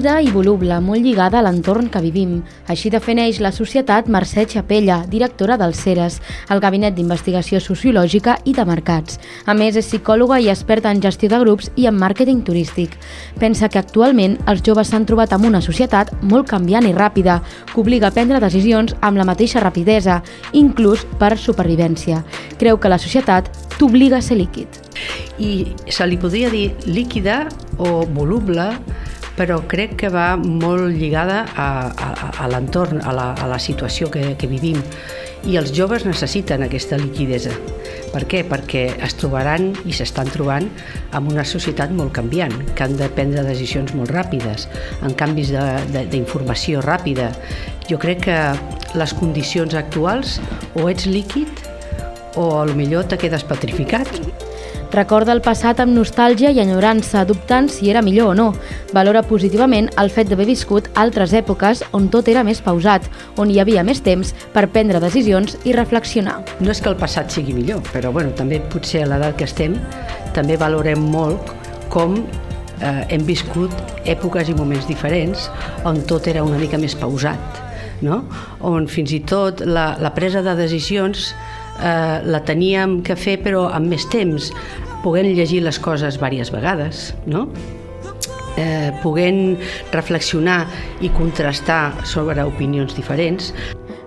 líquida i voluble, molt lligada a l'entorn que vivim. Així defineix la societat Mercè Chapella, directora del CERES, el Gabinet d'Investigació Sociològica i de Mercats. A més, és psicòloga i experta en gestió de grups i en màrqueting turístic. Pensa que actualment els joves s'han trobat amb una societat molt canviant i ràpida, que obliga a prendre decisions amb la mateixa rapidesa, inclús per supervivència. Creu que la societat t'obliga a ser líquid i se li podria dir líquida o voluble, però crec que va molt lligada a, a, a l'entorn, a, la, a la situació que, que vivim. I els joves necessiten aquesta liquidesa. Per què? Perquè es trobaran i s'estan trobant amb una societat molt canviant, que han de prendre decisions molt ràpides, en canvis d'informació ràpida. Jo crec que les condicions actuals o ets líquid o a lo millor te quedes petrificat. Recorda el passat amb nostàlgia i enyorança, dubtant si era millor o no. Valora positivament el fet d'haver viscut altres èpoques on tot era més pausat, on hi havia més temps per prendre decisions i reflexionar. No és que el passat sigui millor, però bueno, també potser a l'edat que estem també valorem molt com eh, hem viscut èpoques i moments diferents on tot era una mica més pausat, no? on fins i tot la, la presa de decisions eh, la teníem que fer però amb més temps, podent llegir les coses diverses vegades, no? eh, podent reflexionar i contrastar sobre opinions diferents.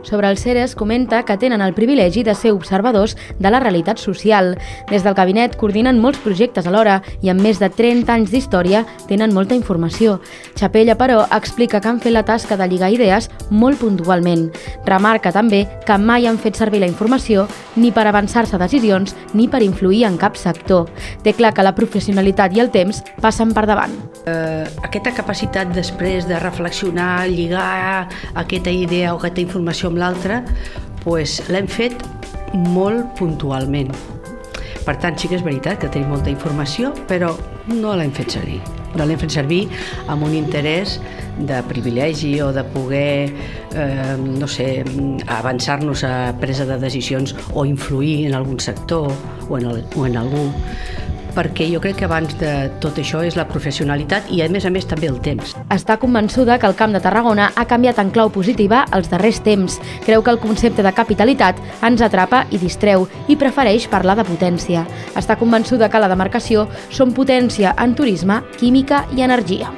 Sobre els CERES comenta que tenen el privilegi de ser observadors de la realitat social. Des del gabinet coordinen molts projectes alhora i amb més de 30 anys d'història tenen molta informació. Chapella, però, explica que han fet la tasca de lligar idees molt puntualment. Remarca també que mai han fet servir la informació ni per avançar-se decisions ni per influir en cap sector. Té clar que la professionalitat i el temps passen per davant. Eh, aquesta capacitat després de reflexionar, lligar aquesta idea o aquesta informació amb l'altra, pues, l'hem fet molt puntualment. Per tant, sí que és veritat que tenim molta informació, però no l'hem fet servir. No l'hem fet servir amb un interès de privilegi o de poder, eh, no sé, avançar-nos a presa de decisions o influir en algun sector o en, el, o en algú perquè jo crec que abans de tot això és la professionalitat i a més a més també el temps. Està convençuda que el Camp de Tarragona ha canviat en clau positiva els darrers temps. Creu que el concepte de capitalitat ens atrapa i distreu i prefereix parlar de potència. Està convençuda que la demarcació són potència en turisme, química i energia.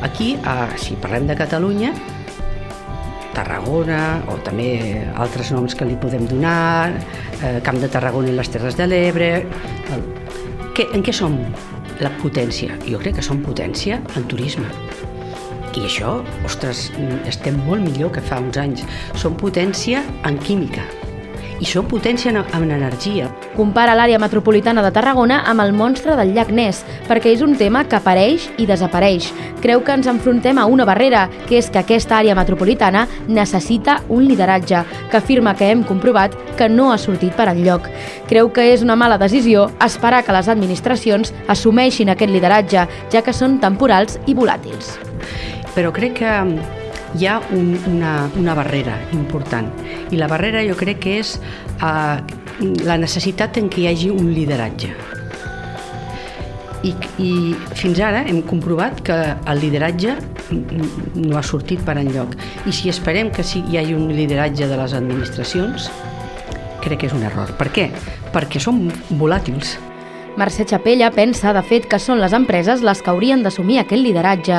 Aquí, eh, si parlem de Catalunya, Tarragona, o també altres noms que li podem donar, eh, Camp de Tarragona i les Terres de l'Ebre, que, en què som la potència? Jo crec que som potència en turisme. I això, ostres, estem molt millor que fa uns anys. Som potència en química i som potència en, en energia. Compara l'àrea metropolitana de Tarragona amb el monstre del llac Ness, perquè és un tema que apareix i desapareix. Creu que ens enfrontem a una barrera, que és que aquesta àrea metropolitana necessita un lideratge, que afirma que hem comprovat que no ha sortit per enlloc. Creu que és una mala decisió esperar que les administracions assumeixin aquest lideratge, ja que són temporals i volàtils. Però crec que hi ha un, una, una barrera important i la barrera jo crec que és uh, la necessitat en què hi hagi un lideratge. I, I fins ara hem comprovat que el lideratge no ha sortit per enlloc. I si esperem que sí, hi hagi un lideratge de les administracions, crec que és un error. Per què? Perquè som volàtils. Mercè Chapella pensa, de fet, que són les empreses les que haurien d'assumir aquest lideratge.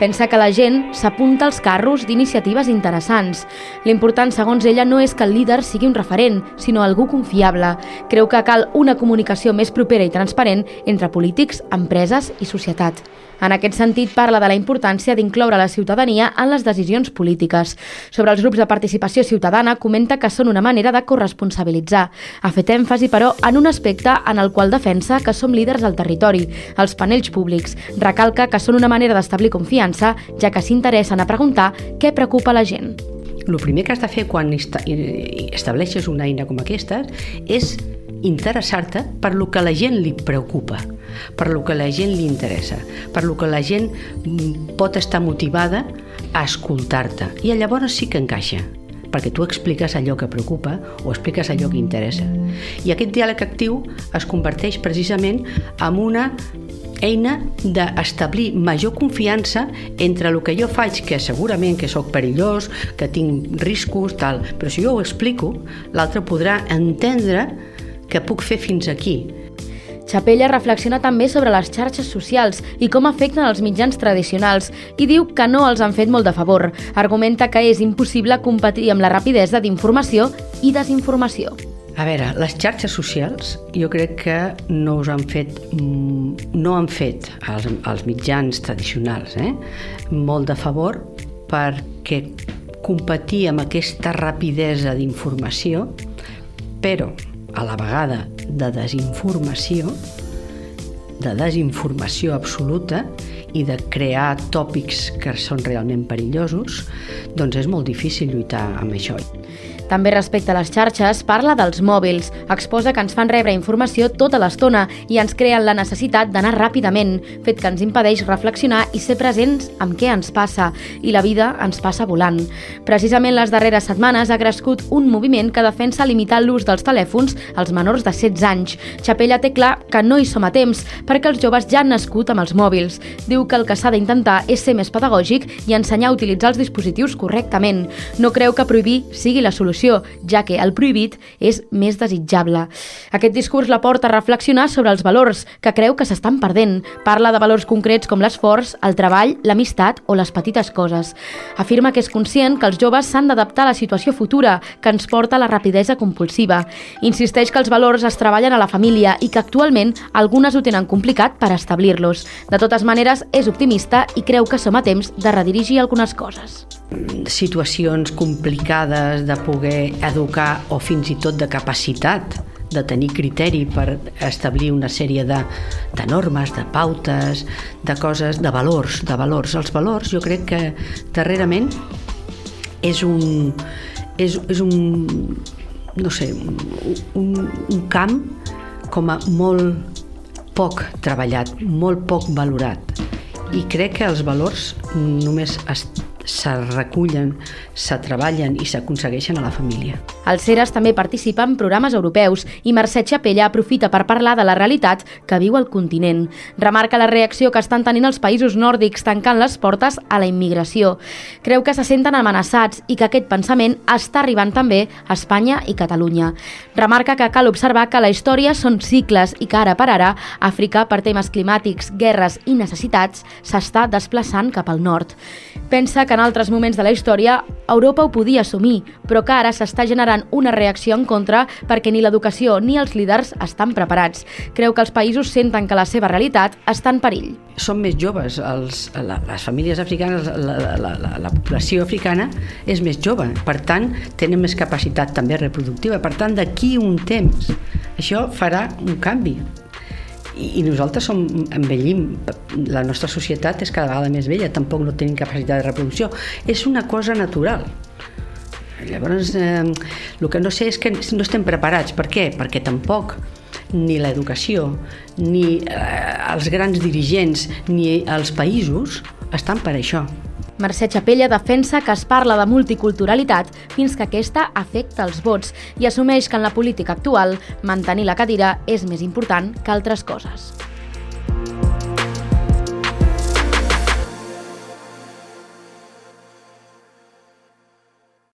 Pensa que la gent s'apunta als carros d'iniciatives interessants. L'important, segons ella, no és que el líder sigui un referent, sinó algú confiable. Creu que cal una comunicació més propera i transparent entre polítics, empreses i societat. En aquest sentit, parla de la importància d'incloure la ciutadania en les decisions polítiques. Sobre els grups de participació ciutadana, comenta que són una manera de corresponsabilitzar. Ha fet èmfasi, però, en un aspecte en el qual defensa que som líders al territori, els panells públics. Recalca que són una manera d'establir confiança, ja que s'interessen a preguntar què preocupa la gent. El primer que has de fer quan estableixes una eina com aquesta és interessar-te per lo que la gent li preocupa, per lo que la gent li interessa, per lo que la gent mm, pot estar motivada a escoltar-te. I llavors sí que encaixa, perquè tu expliques allò que preocupa o expliques allò que interessa. I aquest diàleg actiu es converteix precisament en una eina d'establir major confiança entre el que jo faig, que segurament que sóc perillós, que tinc riscos, tal, però si jo ho explico, l'altre podrà entendre que puc fer fins aquí. Chapella reflexiona també sobre les xarxes socials i com afecten els mitjans tradicionals i diu que no els han fet molt de favor. Argumenta que és impossible competir amb la rapidesa d'informació i desinformació. A veure, les xarxes socials jo crec que no us han fet, mm, no han fet els, els mitjans tradicionals eh? molt de favor perquè competir amb aquesta rapidesa d'informació, però a la vegada de desinformació, de desinformació absoluta i de crear tòpics que són realment perillosos, doncs és molt difícil lluitar amb això. També respecte a les xarxes, parla dels mòbils. Exposa que ens fan rebre informació tota l'estona i ens creen la necessitat d'anar ràpidament, fet que ens impedeix reflexionar i ser presents amb què ens passa, i la vida ens passa volant. Precisament les darreres setmanes ha crescut un moviment que defensa limitar l'ús dels telèfons als menors de 16 anys. Chapella té clar que no hi som a temps, perquè els joves ja han nascut amb els mòbils. Diu que el que s'ha d'intentar és ser més pedagògic i ensenyar a utilitzar els dispositius correctament. No creu que prohibir sigui la solució solució, ja que el prohibit és més desitjable. Aquest discurs la porta a reflexionar sobre els valors que creu que s'estan perdent. Parla de valors concrets com l'esforç, el treball, l'amistat o les petites coses. Afirma que és conscient que els joves s'han d'adaptar a la situació futura que ens porta a la rapidesa compulsiva. Insisteix que els valors es treballen a la família i que actualment algunes ho tenen complicat per establir-los. De totes maneres, és optimista i creu que som a temps de redirigir algunes coses situacions complicades de poder educar o fins i tot de capacitat de tenir criteri per establir una sèrie de, de normes, de pautes, de coses, de valors, de valors. Els valors jo crec que darrerament és un, és, és un no sé, un, un camp com a molt poc treballat, molt poc valorat. I crec que els valors només es se recullen, se treballen i s'aconsegueixen a la família. El CERAS també participa en programes europeus i Mercè Chapella aprofita per parlar de la realitat que viu el continent. Remarca la reacció que estan tenint els països nòrdics tancant les portes a la immigració. Creu que se senten amenaçats i que aquest pensament està arribant també a Espanya i Catalunya. Remarca que cal observar que la història són cicles i que ara per ara Àfrica, per temes climàtics, guerres i necessitats, s'està desplaçant cap al nord. Pensa que en altres moments de la història Europa ho podia assumir, però que ara s'està generant una reacció en contra perquè ni l'educació ni els líders estan preparats. Creu que els països senten que la seva realitat està en perill. Són més joves, els, les famílies africanes, la, la, la, la població africana és més jove, per tant tenen més capacitat també reproductiva, per tant d'aquí un temps això farà un canvi i, nosaltres som, envellim, la nostra societat és cada vegada més vella, tampoc no tenim capacitat de reproducció. És una cosa natural. Llavors, eh, el que no sé és que no estem preparats. Per què? Perquè tampoc ni l'educació, ni eh, els grans dirigents, ni els països estan per això. Mercè Chapella defensa que es parla de multiculturalitat fins que aquesta afecta els vots i assumeix que en la política actual mantenir la cadira és més important que altres coses.